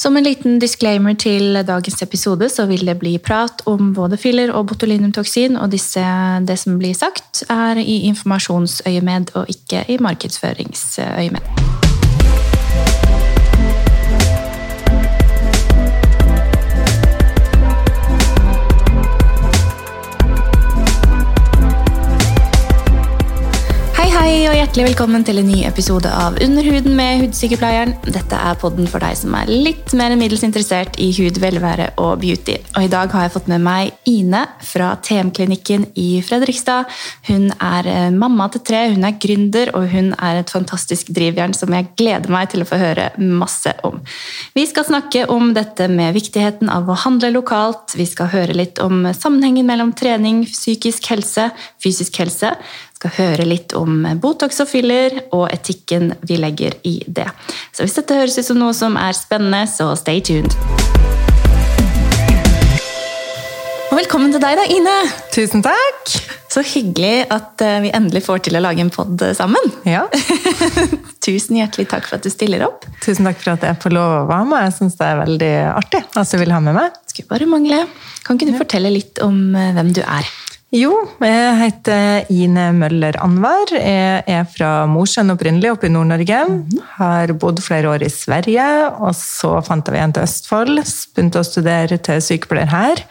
Som en liten disclaimer til dagens episode, så vil det bli prat om både filler og botulinumtoksin, og disse, det som blir sagt, er i informasjonsøyemed og ikke i markedsføringsøyemed. Hjertelig velkommen til en ny episode av Under huden med Hudsykepleieren. Dette er podden for deg som er litt mer enn middels interessert i hud, velvære og beauty. Og I dag har jeg fått med meg Ine fra TM-klinikken i Fredrikstad. Hun er eh, mamma til tre, hun er gründer og hun er et fantastisk drivjern som jeg gleder meg til å få høre masse om. Vi skal snakke om dette med viktigheten av å handle lokalt. Vi skal høre litt om sammenhengen mellom trening, psykisk helse, fysisk helse skal høre litt om Botox og filler, og etikken vi legger i det. Så hvis dette høres ut som noe som er spennende, så stay tuned. Og velkommen til deg, da, Ine. Tusen takk. Så hyggelig at eh, vi endelig får til å lage en pod sammen. Ja. Tusen hjertelig takk for at du stiller opp. Tusen takk for at jeg får lov å være med. Jeg syns det er veldig artig at du vil ha med meg. Skulle bare mangle. Kan ikke du fortelle litt om eh, hvem du er? Jo, jeg heter Ine Møller Anvar. Jeg er fra Mosjøen opprinnelig, oppe i Nord-Norge. Har bodd flere år i Sverige, og så fant jeg veien til Østfold. Begynte å studere til sykepleier her.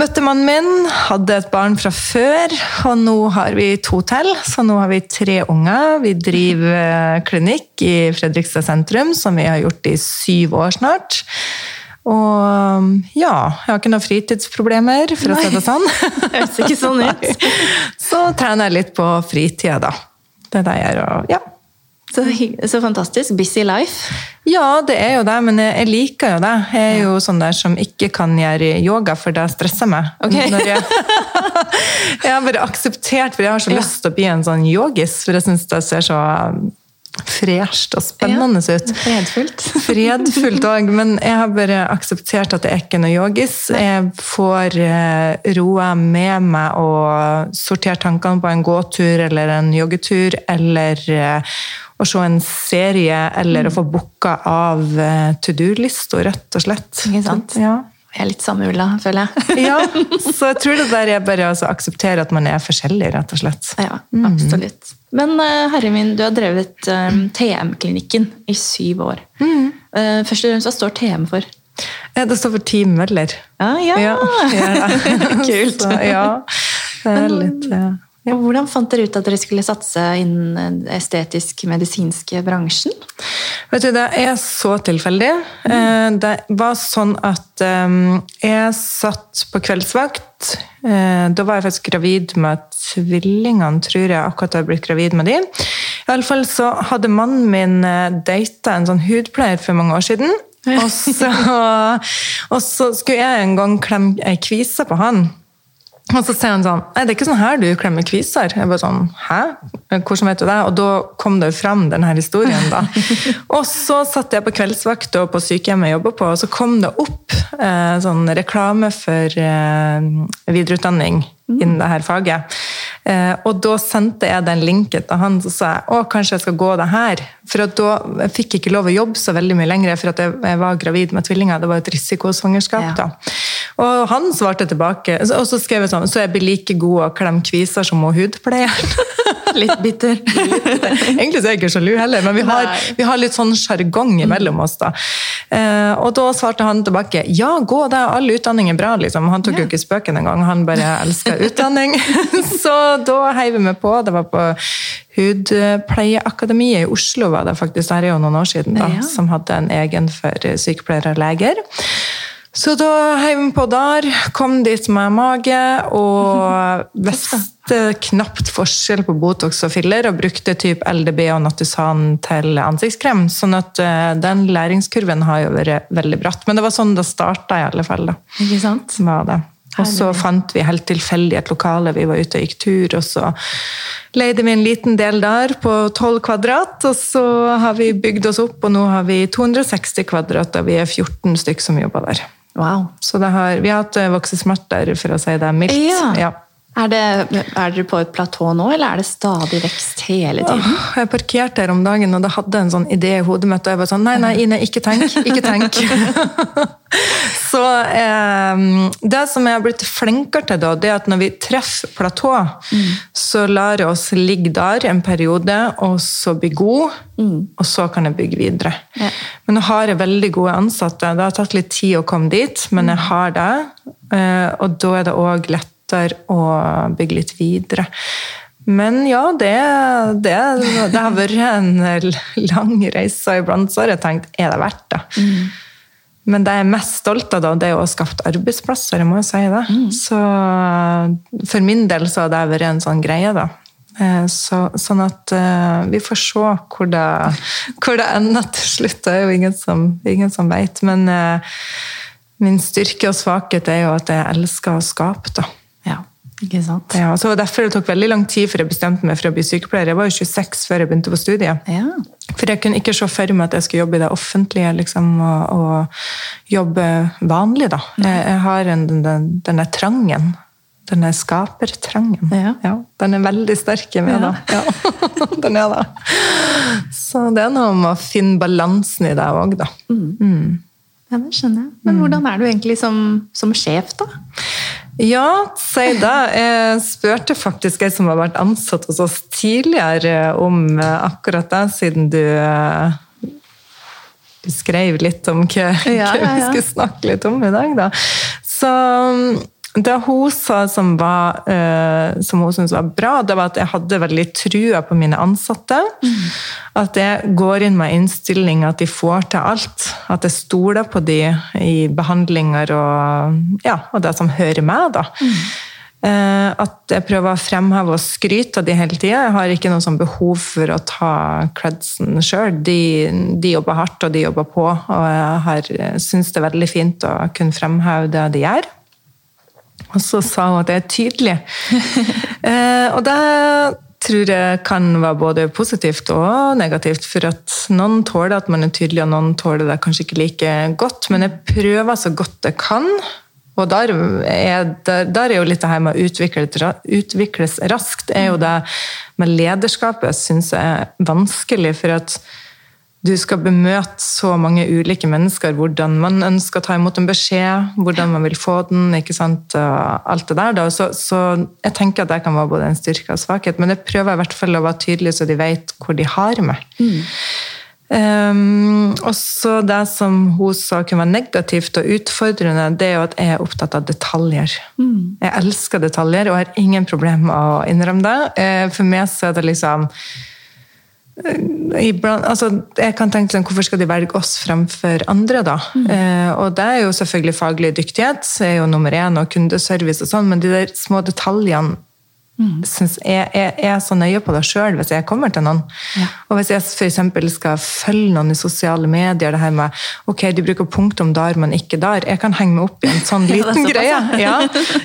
Møtte mannen min, hadde et barn fra før, og nå har vi to til. Så nå har vi tre unger. Vi driver klinikk i Fredrikstad sentrum, som vi har gjort i syv år snart. Og ja, jeg har ikke noen fritidsproblemer, for Nei. å si det sånn. Høres ikke sånn ut. Så trener jeg litt på fritida, da. Det er det jeg gjør. Og, ja. Så, så, fantastisk. Busy life. Ja, det er jo det, men jeg, jeg liker jo det. Jeg er jo sånn der som ikke kan gjøre yoga, for det stresser meg. Okay. Jeg, jeg, har bare akseptert, for jeg har så lyst til å bli en sånn yogis, for jeg syns det ser så fresht og spennende ja, ut. Fredfullt. Fredfullt òg, men jeg har bare akseptert at det er ikke noe yogis. Jeg får eh, roa med meg og sortert tankene på en gåtur eller en joggetur, eller eh, å se en serie, eller mm. å få booka av eh, to do-lista, rett og slett. Ikke sant? Ja. Jeg er litt samme Ulla, føler jeg. ja, så jeg tror det der er bare å akseptere at man er forskjellig, rett og slett. Ja, absolutt. Mm. Men uh, herre min, du har drevet TM-klinikken i syv år. Mm. Uh, først og fremst, hva står TM for? Det står for Team Møller. Ah, ja, ja. ja. Kult. Så, ja, det er litt... Ja. Og hvordan fant dere ut at dere skulle satse innen den estetisk-medisinske bransjen? Vet du, Det er så tilfeldig. Mm. Det var sånn at ehm, jeg satt på kveldsvakt. Eh, da var jeg faktisk gravid med tvillingene, tror jeg. akkurat jeg blitt gravid med de. I alle fall så hadde mannen min eh, data en sånn hudpleier for mange år siden. Og så, og så skulle jeg en gang klemme ei kvise på han. Og så sier han sånn Nei, det er ikke sånn her du klemmer kviser. Jeg bare sånn Hæ? Hvordan vet du det? Og da kom det jo fram denne historien, da. og så satt jeg på kveldsvakt og på sykehjemmet jeg jobba på, og så kom det opp eh, sånn reklame for eh, videreutdanning innen dette faget. Eh, og da sendte jeg den linken til han og sa å, kanskje jeg skal gå det her. For da jeg fikk jeg ikke lov å jobbe så veldig mye lenger, for jeg, var gravid med tvillinger. Det var et risikosvangerskap. Ja. da. Og han svarte tilbake, og så skrev jeg sånn Så jeg blir like god å klemme kviser som hudpleieren. litt bitter. Egentlig så er jeg ikke sjalu heller, men vi har, vi har litt sånn sjargong mellom oss. da. Eh, og da svarte han tilbake ja, gå det, all utdanning er bra. liksom. Han tok jo ikke spøken engang, han bare elska utdanning. så da heiv vi med på. Det var på Hudpleieakademiet i Oslo var det faktisk, det er jo noen år siden, da, som hadde en egen for sykepleiere og leger. Så da heiv vi på der, kom dit med mage og visste knapt forskjell på Botox og filler, og brukte typ LDB og Nattusan til ansiktskrem. Sånn at uh, den læringskurven har jo vært veldig bratt. Men det var sånn det starta, i alle fall. da. Ikke sant? Var det. Og så fant vi helt tilfeldig et lokale. Vi var ute og gikk tur, og så leide vi en liten del der på 12 kvadrat. Og så har vi bygd oss opp, og nå har vi 260 kvadrat, og vi er 14 stykk som jobber der. Wow. Så har, vi har hatt voksesmerter, for å si det mildt. Ja. ja. Er, det, er dere på et platå nå, eller er det stadig vekst hele tiden? Åh, jeg parkerte her om dagen, og det hadde en sånn idé i hodet mitt. Og jeg var sånn Nei, nei, Ine, ikke tenk. Ikke tenk. så eh, det som jeg har blitt flinkere til, da, det er at når vi treffer platå, mm. så lar jeg oss ligge der en periode, og så bli god, mm. og så kan jeg bygge videre. Ja. Men nå har jeg veldig gode ansatte. Det har tatt litt tid å komme dit, men jeg har det. Eh, og da er det òg lett lettere og bygge litt videre. Men ja, det, det, det har vært en lang reise, og iblant så har jeg tenkt er det verdt det? Mm. Men det jeg er mest stolt av, da, det er å ha skapt arbeidsplasser. jeg må jo si det. Mm. Så for min del så har det vært en sånn greie, da. Eh, så, sånn at uh, vi får se hvor det, hvor det, ender til slutt. Det er jo ingen som, ingen som vet. Men uh, min styrke og svakhet er jo at jeg elsker å skape. da. Ikke sant? Ja, så Derfor det tok veldig lang tid før jeg bestemte meg for å bli sykepleier. Jeg var jo 26 før jeg begynte på studiet. Ja. For jeg kunne ikke se for meg at jeg skulle jobbe i det offentlige liksom, og, og jobbe vanlig. da. Jeg, jeg har en, den, denne trangen. Denne skapertrangen. Ja. ja. den er veldig sterk i meg, da. Ja. den er det. Så det er noe med å finne balansen i det òg, da. Mm. Mm. Ja, det skjønner jeg. Men hvordan er du egentlig som, som sjef, da? Ja, si det. Jeg spurte faktisk ei som har vært ansatt hos oss tidligere, om eh, akkurat det, siden du, eh, du skrev litt om hva, ja, hva vi skulle snakke litt om i dag. Da. Så det hun sa som, var, uh, som hun syntes var bra, det var at jeg hadde veldig trua på mine ansatte. Mm. At jeg går inn med innstilling at de får til alt. At jeg stoler på de i behandlinger og, ja, og det som hører med. da. Mm. Uh, at jeg prøver å fremheve og skryte av de hele tida. Jeg har ikke noe sånn behov for å ta credsen sjøl. De, de, jobber hardt, og de jobber på. Og jeg syns det er veldig fint å kunne fremheve det de gjør. Og så sa hun at det er tydelig. eh, og det tror jeg kan være både positivt og negativt. For at noen tåler at man er tydelig, og noen tåler det kanskje ikke like godt. Men jeg prøver så godt jeg kan. Og der er, der, der er jo litt det her med å utvikle, utvikles raskt, er jo det med lederskapet syns jeg er vanskelig. For at du skal bemøte så mange ulike mennesker, hvordan man ønsker å ta imot en beskjed, hvordan man vil få den, ikke sant, alt det der. Så, så, jeg tenker at det kan være både en styrke og svakhet, men jeg prøver i hvert fall å være tydelig, så de vet hvor de har meg. Mm. Um, og så det som hun sa kunne være negativt og utfordrende, det er jo at jeg er opptatt av detaljer. Mm. Jeg elsker detaljer og har ingen problem med å innrømme det. Eh, for meg så er det liksom Iblant, altså, jeg kan tenke sånn, Hvorfor skal de velge oss fremfor andre, da? Mm. Eh, og det er jo selvfølgelig faglig dyktighet, er jo nummer én, og kundeservice og sånn, men de der små detaljene Mm. Synes jeg, jeg, jeg, er så nøye på det sjøl hvis jeg kommer til noen. Ja. Og hvis jeg f.eks. skal følge noen i sosiale medier, det her med ok, de bruker punktum der, men ikke der. Jeg kan henge meg opp i en sånn liten ja, greie. Ja.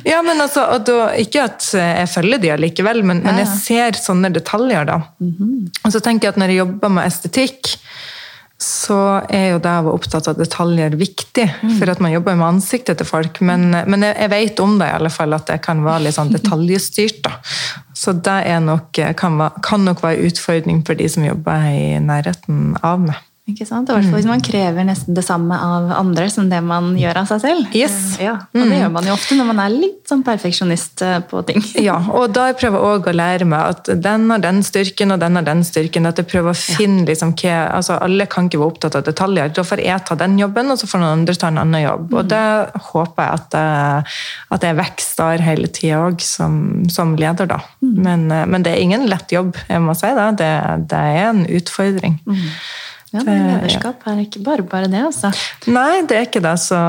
ja. men altså, da, Ikke at jeg følger de allikevel, men, men jeg ser sånne detaljer, da. Mm -hmm. Og så tenker jeg at når jeg jobber med estetikk, så er jo det å være opptatt av detaljer viktig, mm. for at man jobber med ansiktet til folk. Men, men jeg, jeg, vet om det i alle fall, at det kan være litt sånn detaljstyrt. Da. Så det nok, kan, kan, nok være en utfordring for de som jobber i nærheten av meg. Ikke sant? I hvert fall hvis man krever nesten det samme av andre som det man gjør av seg selv. Yes. Ja, og Det mm. gjør man jo ofte når man er litt sånn perfeksjonist eh, på ting. Ja, og da jeg prøver jeg òg å lære meg at den har den styrken og den har den styrken. At jeg prøver å finne liksom, hva, altså Alle kan ikke være opptatt av detaljer. Da får jeg ta den jobben, og så får noen andre ta en annen jobb. Mm. Og det håper jeg at, eh, at jeg vokser hele tida òg, som, som, leder, da. Mm. Men, eh, men, det er ingen lett jobb, jeg må si det. Det, det er en utfordring. Mm. Ja, men Lederskap er ikke bare bare det, altså. Nei, det er ikke det. Så,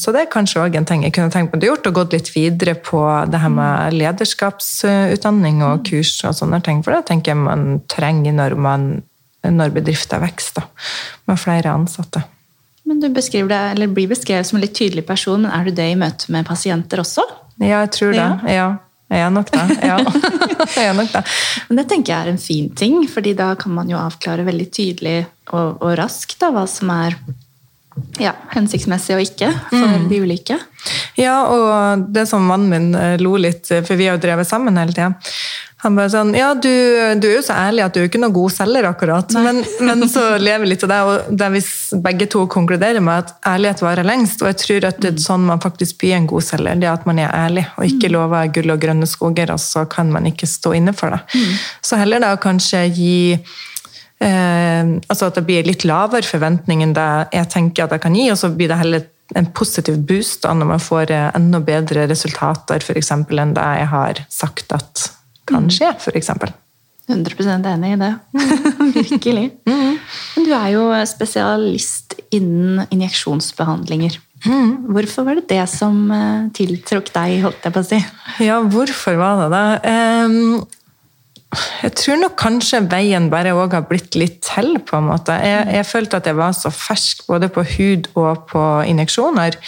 så det er kanskje òg en ting jeg kunne tenkt meg å gjort, og gått litt videre på det her med lederskapsutdanning og kurs og sånne ting. For det tenker jeg man trenger når, man, når bedrifter vokser, med flere ansatte. Men du deg, eller blir beskrevet som en litt tydelig person, men er du det i møte med pasienter også? Ja, jeg tror det. ja. ja. Jeg er nok det. Ja. jeg er nok det. Men det tenker jeg er en fin ting, fordi da kan man jo avklare veldig tydelig og, og raskt da, hva som er ja, hensiktsmessig og ikke for mm. de ulike. Ja, og det som mannen min eh, lo litt, for vi har jo drevet sammen hele tida. Han bare sånn Ja, du, du, er jo så ærlig at du er ikke noen god selger, akkurat. Men, men, så lever litt av det, og det er hvis begge to konkluderer med at ærlighet varer lengst. Og jeg tror at det er sånn man faktisk blir en god selger, det er at man er ærlig og ikke mm. lover gull og grønne skoger, og så kan man ikke stå inne for det. Mm. Så heller da kanskje gi eh, altså at det blir litt lavere forventning enn det jeg tenker at jeg kan gi, og så blir det heller en positiv boost da, når man får eh, enda bedre resultater for eksempel, enn det jeg har sagt at kan mm. skje, f.eks. 100% enig i det. Virkelig. Mm. Men du er jo spesialist innen injeksjonsbehandlinger. Mm. Hvorfor var det det som eh, tiltrakk deg, holdt jeg på å si? Ja, hvorfor var det det? Jeg tror nok kanskje veien bare òg har blitt litt til, på en måte. Jeg, jeg følte at jeg var så fersk både på hud og på injeksjoner.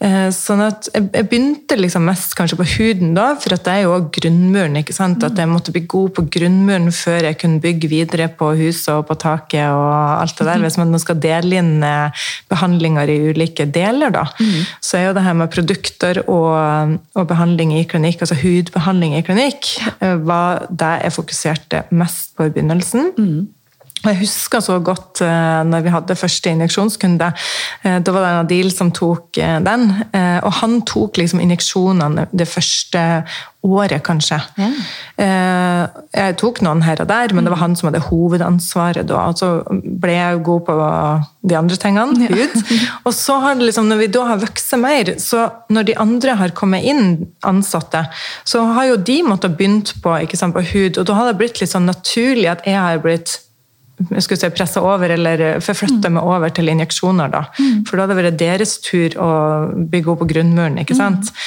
Eh, sånn at jeg begynte liksom mest kanskje på huden, da, for det er jo òg grunnmuren. ikke sant? At jeg måtte bli god på grunnmuren før jeg kunne bygge videre på huset og på taket. og alt det der. Hvis man skal dele inn eh, behandlinger i ulike deler, da, mm. så er jo det her med produkter og, og, behandling i klinikk, altså hudbehandling i klinikk, eh, var det jeg fokuserte mest på i begynnelsen. Mm. Jeg husker så godt uh, når vi hadde første injeksjonskunde. Uh, da var det Adil som tok uh, den. og han tok liksom injeksjonene det første året, kanskje. Ja. jeg tok noen her og der, men det var han som hadde hovedansvaret da. Og så ble jeg jo god på de andre tingene. Hud. Og så har det liksom, når vi da har vokst mer, så når de andre har kommet inn, ansatte, så har jo de måttet begynt på, sant, på hud. Og da har det blitt litt sånn naturlig at jeg har blitt jeg skulle si pressa over, eller forflytta mm. meg over til injeksjoner. da. Mm. For da hadde det vært deres tur å bygge opp på grunnmuren. ikke sant? Mm.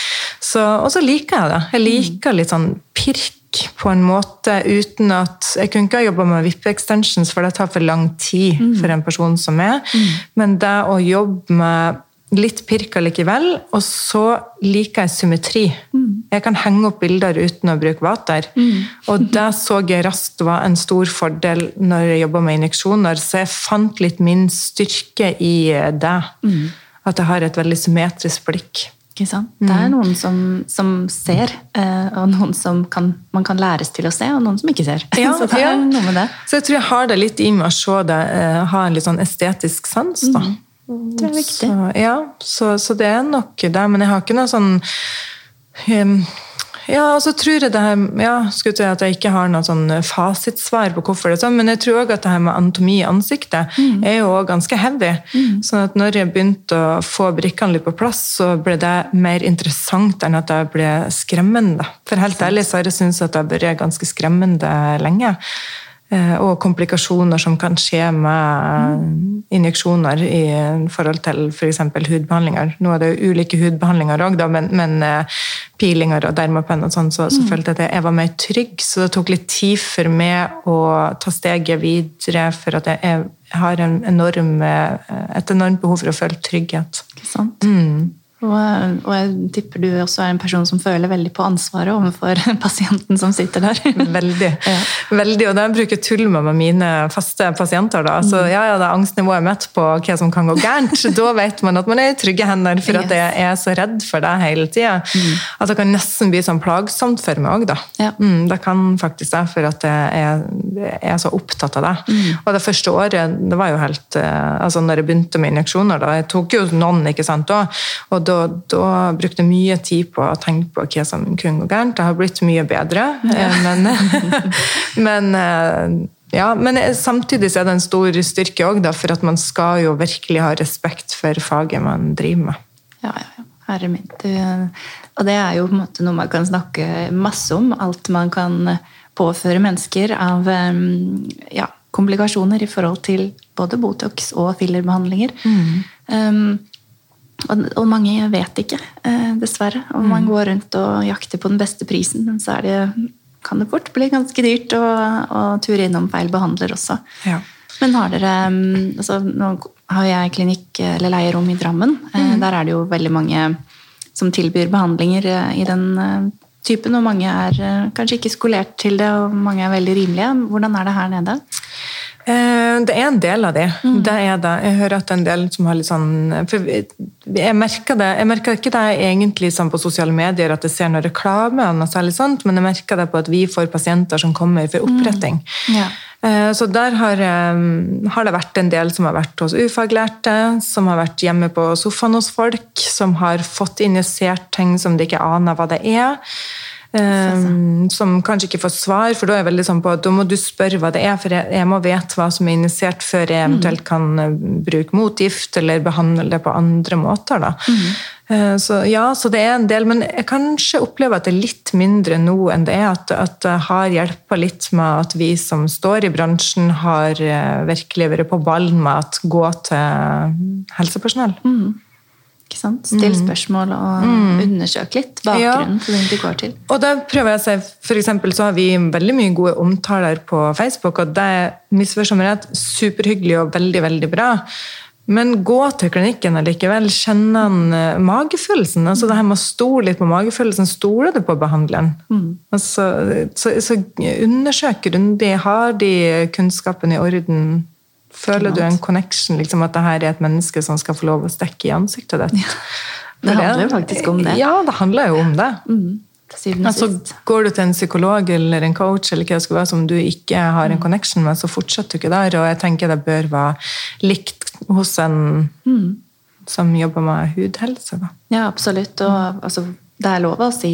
Så, og så liker jeg det. Jeg liker litt sånn pirk på en måte uten at Jeg kunne ikke ha jobba med VIP-extensions, for det tar for lang tid mm. for en person som er. Mm. Men det å jobbe med litt pirka likevel. Og så liker jeg symmetri. Mm. Jeg kan henge opp bilder uten å bruke vater. Mm. Og det så jeg raskt var en stor fordel når jeg jobba med injeksjoner, så jeg fant litt min styrke i det. Mm. At jeg har et veldig symmetrisk blikk. Ikke sant? Det er noen som, som ser, eh, og noen som kan, man kan læres til å se, og noen som ikke ser. Ja, så det er noe med det. Så jeg tror jeg har det litt i meg å se det, eh, ha en litt sånn estetisk sans. da. Det er viktig. Så, ja, så, så, det er nok det. Men jeg har ikke noe sånn um, ja, og så tror jeg det her, ja, skulle si at jeg ikke har noe sånn fasitsvar på hvorfor det er sånn, men jeg tror òg at det her med anatomi i ansiktet mm. er jo òg ganske heavy. Mm. sånn at når jeg begynte å få brikkene litt på plass, så ble det mer interessant enn at jeg ble skremmende. For helt ærlig så har jeg syntes at jeg har vært ganske skremmende lenge. Eh, og komplikasjoner som kan skje med injeksjoner i forhold til f.eks. For hudbehandlinger. Nå er det jo ulike hudbehandlinger òg, men, men uh, peelinger og dermapen og sånn, så, så mm. følte jeg at jeg var mer trygg. Så det tok litt tid for meg å ta steget videre, for at jeg, har enorm, eh, et enormt behov for å føle trygghet. Ikke sant? Mm. Og, og, jeg tipper du også er en person som føler veldig på ansvaret overfor pasienten som sitter der. Veldig. ja. veldig og da bruker jeg tull med mine faste pasienter. Da. Så mm. ja, ja, det er angstnivået mitt på hva som kan gå gærent. da vet man at man er i trygge hender, for yes. at jeg er så redd for det hele tida. Mm. At det kan nesten bli sånn plagsomt for meg òg, da. Ja. Mm, det kan faktisk det, for at jeg jeg er så opptatt av det. Mm. Og det første året, det var jo helt eh, Altså når jeg begynte med injeksjoner, da, jeg tok jo noen, ikke sant, da, og da da, da brukte jeg mye tid på å tenke på hva som kunne gå gærent. Det har blitt mye bedre, ja. Eh, men, men eh, ja, men samtidig er det en stor styrke òg, for at man skal jo virkelig ha respekt for faget man driver med. Ja, ja, herre min. og det er jo på en måte noe man kan snakke masse om. Alt man kan påføre mennesker av ja, komplikasjoner i forhold til både Botox og fillerbehandlinger. Mm. Um, og, og, mange vet ikke, eh, dessverre. Og man mm. går rundt og jakter på den beste prisen, men så det, kan det fort bli ganske dyrt å, å ture innom feil behandler også. Ja. Men har dere mm, altså, Nå har jeg klinikk eller leierom i Drammen. Eh, mm. Der er det jo veldig mange som tilbyr behandlinger eh, i den typen, og mange er kanskje ikke skolert til det, og mange er veldig rimelige. Hvordan er det her nede? Eh, Det er en del av det. det er det. Jeg hører at det er en del som har litt sånn for Jeg merker det jeg merker ikke det egentlig sånn på sosiale medier at jeg ser noe reklame, og særlig sånt, men jeg merker det på at vi får pasienter som kommer for oppretting. Ja. Eh, Så der har, eh, har det vært en del som har vært hos ufaglærte, som har vært hjemme på sofaen hos folk, som har fått injisert ting som de ikke aner hva det er. Eh, som kanskje ikke får svar, for da er jeg veldig sånn på at da må du spørre hva det er, for jeg, jeg må vite hva som er injisert før jeg eventuelt kan eh, bruke motgift eller behandle det på andre måter. Da. Eh, Så ja, så det er en del, men jeg kanskje opplever at det er litt mindre nå enn det er. At, at det har hjulpet litt med at vi som står i bransjen, har eh, virkelig vært på ballen med at gå til helsepersonell. Ikke sant? Still spørsmål og undersøk litt bakgrunnen til den du går til. Og da prøver jeg å si, for eksempel så har vi veldig mye gode omtaler på Facebook, og det er meg rett, superhyggelig og veldig, veldig bra. Men gå til klinikken allikevel. Kjenne han eh, magefølelsen. altså det her med å stole litt på magefølelsen. Stoler du på behandleren? Altså, så, så undersøk grundig. Har de kunnskapen i orden? Føler du en connection, liksom at det her er et menneske som skal få lov å stikke i ansiktet ditt? Det handler jo faktisk om det. Ja, det handler jo om det. Mm. Altså, går du til en psykolog eller en coach eller hva det skal være, som du ikke har en connection med, så fortsetter du ikke der. Og jeg tenker det bør være likt hos en som jobber med hudhelse. Da. Ja, absolutt. Og altså, det er lov å si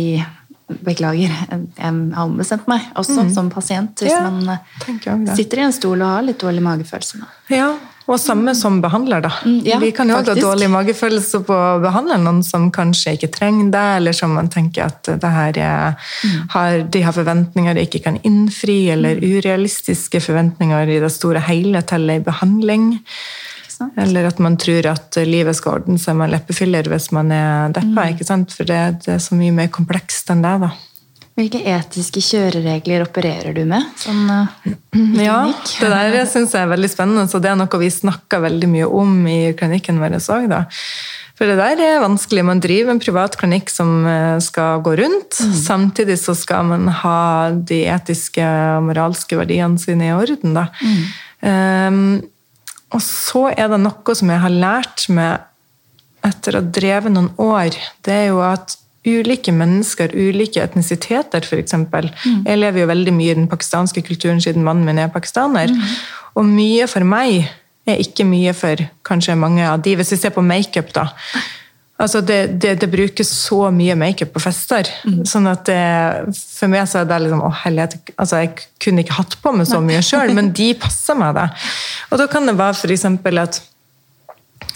beklager, jeg har ombestemt meg, også som pasient, hvis Ja, man eh, sitter i en stol og har litt dårlig magefølelse. Ja, og samme som behandler, da. Mm, ja, Vi kan jo ha dårlig magefølelse på å behandle noen som kanskje ikke trenger det, eller som man tenker at det her er, Mm. har, de har forventninger de ikke kan innfri, eller urealistiske forventninger i det store hele til ei behandling. Eller at man tror at livet skal ordne seg med leppefiller hvis man er deppa. ikke sant? For det, det er så mye mer komplekst enn det. da. Hvilke etiske kjøreregler opererer du med? Sånn, uh, Ja, det der syns jeg er veldig spennende, så det er noe vi snakker veldig mye om i klinikken vår òg. For det der er vanskelig. Man driver en privat klinikk som eh, skal gå rundt. Samtidig så skal man ha de etiske og moralske verdiene sine i orden, da. Um, og så er det noe som jeg har lært meg etter å ha drevet noen år, det er jo at ulike mennesker, ulike etnisiteter f.eks. Jeg lever jo veldig mye i den pakistanske kulturen siden mannen min er pakistaner. Og mye for meg er ikke mye for kanskje mange av de, hvis vi ser på makeup, da. Altså det, det, det brukes så mye makeup på fester. sånn at det, For meg så er det liksom Å, helvete. Altså, jeg kunne ikke hatt på meg så mye sjøl, men de passer meg, det. Og da kan det være f.eks. at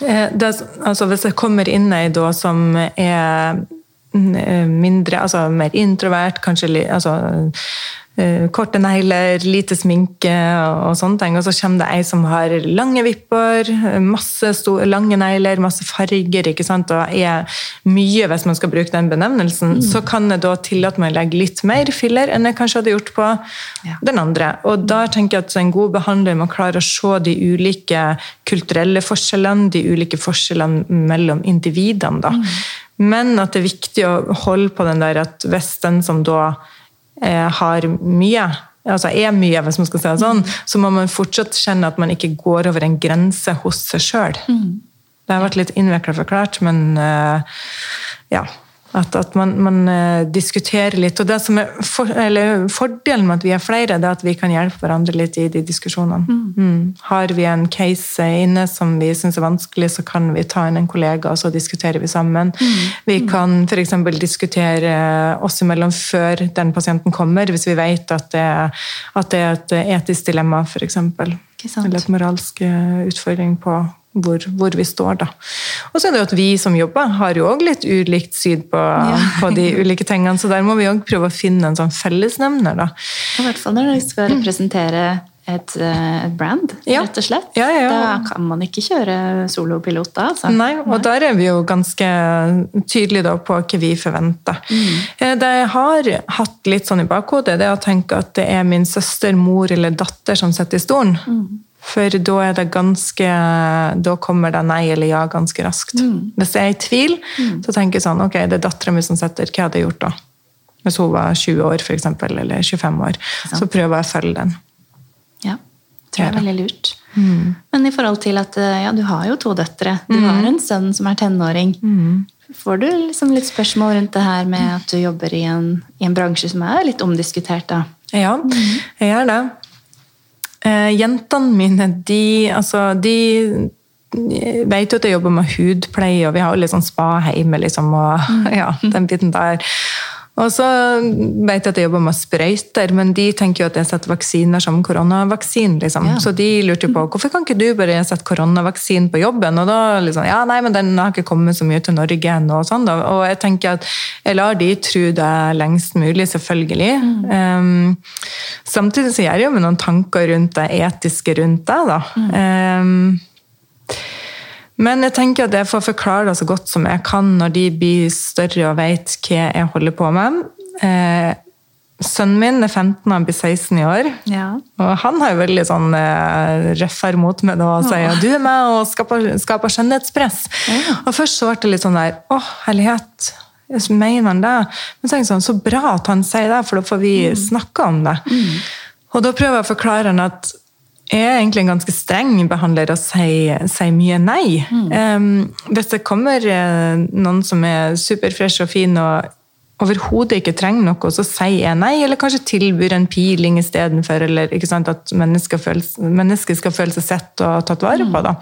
Eh, Det, altså hvis jeg kommer inn ei da som er mm, eh, mindre, altså mer introvert, kanskje litt, altså, korte negler, lite sminke og, sånne ting, og så kommer det ei som har lange vipper, masse lange negler, masse farger, ikke sant, og er mye hvis man skal bruke den benevnelsen, så kan jeg da tillate meg å legge litt mer filler enn jeg kanskje hadde gjort på Ja. den andre. Og da tenker jeg at en god behandler må klare å se de ulike kulturelle forskjellene, de ulike forskjellene mellom individene. Da. Men at det er viktig å holde på den der at hvis den som da eh, har mye, altså er mye, hvis man skal si det sånn, så må man fortsatt kjenne at man ikke går over en grense hos seg sjøl. Det har vært litt innvikla forklart, men eh, ja. At, at man, man eh, diskuterer litt. Og det som er for, eller fordelen med at vi er flere, det er at vi kan hjelpe hverandre litt i de diskusjonene. Mm. Har vi en case inne som vi syns er vanskelig, så kan vi ta inn en kollega, og så diskuterer vi sammen. Vi kan f.eks. diskutere oss imellom før den pasienten kommer, hvis vi vet at det, at det er et etisk dilemma, f.eks. Eller et moralsk eh, utfordring på hvor, hvor vi står, da. Og så er det jo at vi som jobber, har jo òg litt ulikt syn på, på de ulike tingene, så der må vi òg prøve å finne en sånn fellesnevner, da. I hvert fall når du skal representere et, eh, et brand, Ja. rett og slett. Ja, ja, ja. Da kan man ikke kjøre solopilot da, altså. Nei, og der er vi jo ganske tydelige på hva vi forventer. Mm. Det jeg har hatt litt sånn i bakhodet, det er å tenke at det er min søster, mor eller datter som sitter i stolen. For da er det ganske Da kommer det nei eller ja ganske raskt. Hvis jeg er i tvil, så tenker jeg sånn Ok, det er dattera mi som setter. hva hadde jeg gjort da? Hvis hun var 20 år, for eksempel, eller 25 år. Så prøver jeg å følge den. Ja. tror jeg er veldig lurt. Men i forhold til at ja, du har jo to døtre, du har en sønn som er tenåring. Får du liksom litt spørsmål rundt det her med at du jobber i en, i en bransje som er litt omdiskutert? da? Ja, jeg gjør det. Eh, jentene mine, de, altså, de vet jo at jeg jobber med hudpleie, og vi har jo litt sånn spa hjemme, liksom, og ja, den biten der. Og så vet jeg at jeg jobber med sprøyter, men de tenker jo at jeg setter vaksiner som koronavaksine. Liksom. Ja. Så de lurte på hvorfor kan ikke du bare sette koronavaksinen på jobben? Og da liksom, ja, nei, men den har ikke kommet så mye til Norge ennå. Og, sånn, da. og jeg tenker at jeg lar de tro det lengst mulig, selvfølgelig. Um, samtidig så gjør jeg jo med noen tanker rundt det etiske rundt det. da. Um, men jeg tenker at jeg får forklare det så godt som jeg kan når de blir større og vet hva jeg holder på med. Eh, sønnen min er 15 og han blir 16 i år. Ja. Og han har jo veldig sånn eh, røffere mot meg da og sier at du er med og skaper, skaper skjønnhetspress. Ja. Og først så ble det litt sånn der Å, herlighet. Mener han det? Men så sånn, så bra at han sier det, for da får vi snakke om det. Og da prøver jeg å forklare han at er egentlig en ganske streng behandler og sier, sier mye nei. Um, hvis det kommer eh, noen som er superfresh og fin og overhodet ikke trenger noe, så sier jeg nei, eller kanskje tilbyr en piling istedenfor, eller ikke sant, at mennesker, føles, mennesket, skal føle seg sett og tatt vare på. Da.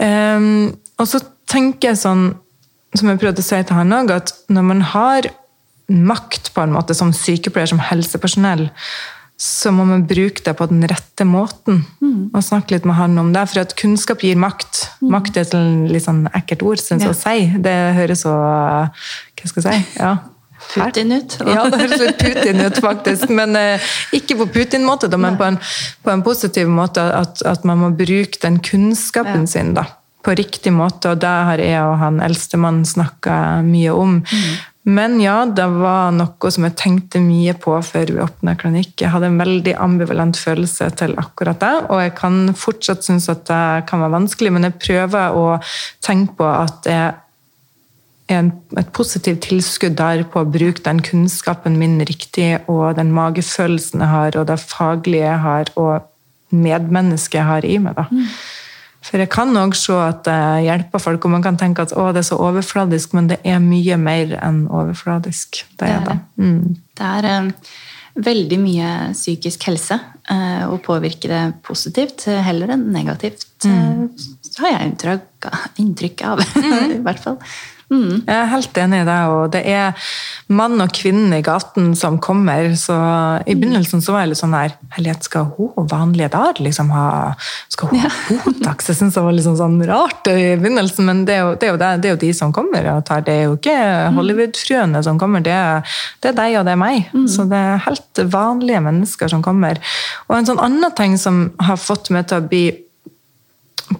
Um, og så tenker jeg sånn, som jeg prøvde å si til han òg, at når man har makt på en måte som sykepleier, som helsepersonell, så må man bruke det på den rette måten. Og snakke litt med han om det. For at kunnskap gir makt. Makt er et litt sånn ekkelt ord, syns jeg Ja. å si. Det høres så Hva skal jeg si? Ja. Putin ut. Ja, det høres litt Putin ut, faktisk. Men eh, ikke på Putin-måte, men på en, på en positiv måte. At, at man må bruke den kunnskapen Ja. sin da, på riktig måte. Og det har jeg og han eldstemann snakka mye om. Men ja, det var noe som jeg tenkte mye på før vi åpna klinikk. Jeg hadde en veldig ambivalent følelse til akkurat det, og jeg kan fortsatt synes at det kan være vanskelig, men jeg prøver å tenke på at det er et positivt tilskudd der på å bruke den kunnskapen min riktig, og den magefølelsen jeg har, og det faglige jeg har, og medmennesket jeg har i meg. da. For jeg kan òg se at det hjelper folk, og man kan tenke at å, det er så overfladisk, men det er mye mer enn overfladisk. Det er det. Mm. Det er um, veldig mye psykisk helse, eh, og påvirker det positivt heller enn negativt. eh, Så har jeg inntrykk, inntrykk av, i hvert fall. Mm. Jeg er helt enig i det, og det er mann og kvinne i gaten som kommer. Så i begynnelsen så var jeg litt sånn her Herlighet, skal hun vanlige dager liksom ha Skal hun ha Botox? Jeg syns det var litt sånn, sånn rart i begynnelsen, men det er, jo, det, er det, det er jo de som kommer og tar. Det er jo ikke Hollywood-fruene som kommer, det er, det er deg og det er meg. Så det er helt vanlige mennesker som kommer. Og en sånn annen ting som har fått meg til å bli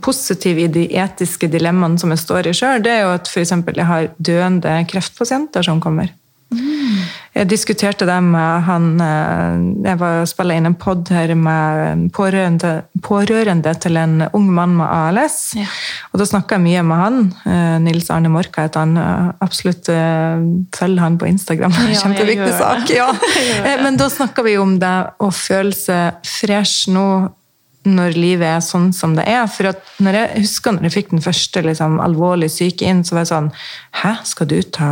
positiv i de etiske dilemmaene som jeg står i sjøl, det er jo at f.eks. jeg har døende kreftpasienter som kommer. Jeg diskuterte det med han eh, Jeg var spilla inn en pod her med en pårørende, pårørende til en ung mann med ALS. Ja. Og da snakka jeg mye med han. Eh, Nils Arne Morka heter han. Eh, Absolutt følger følg han på Instagram. Ja, Kjempeviktig sak. Ja. Men da snakka vi om det å føle seg fresh nå når livet er sånn som det er. For når jeg husker når jeg fikk den første liksom, alvorlig syke inn, så var jeg sånn Hæ, skal du ta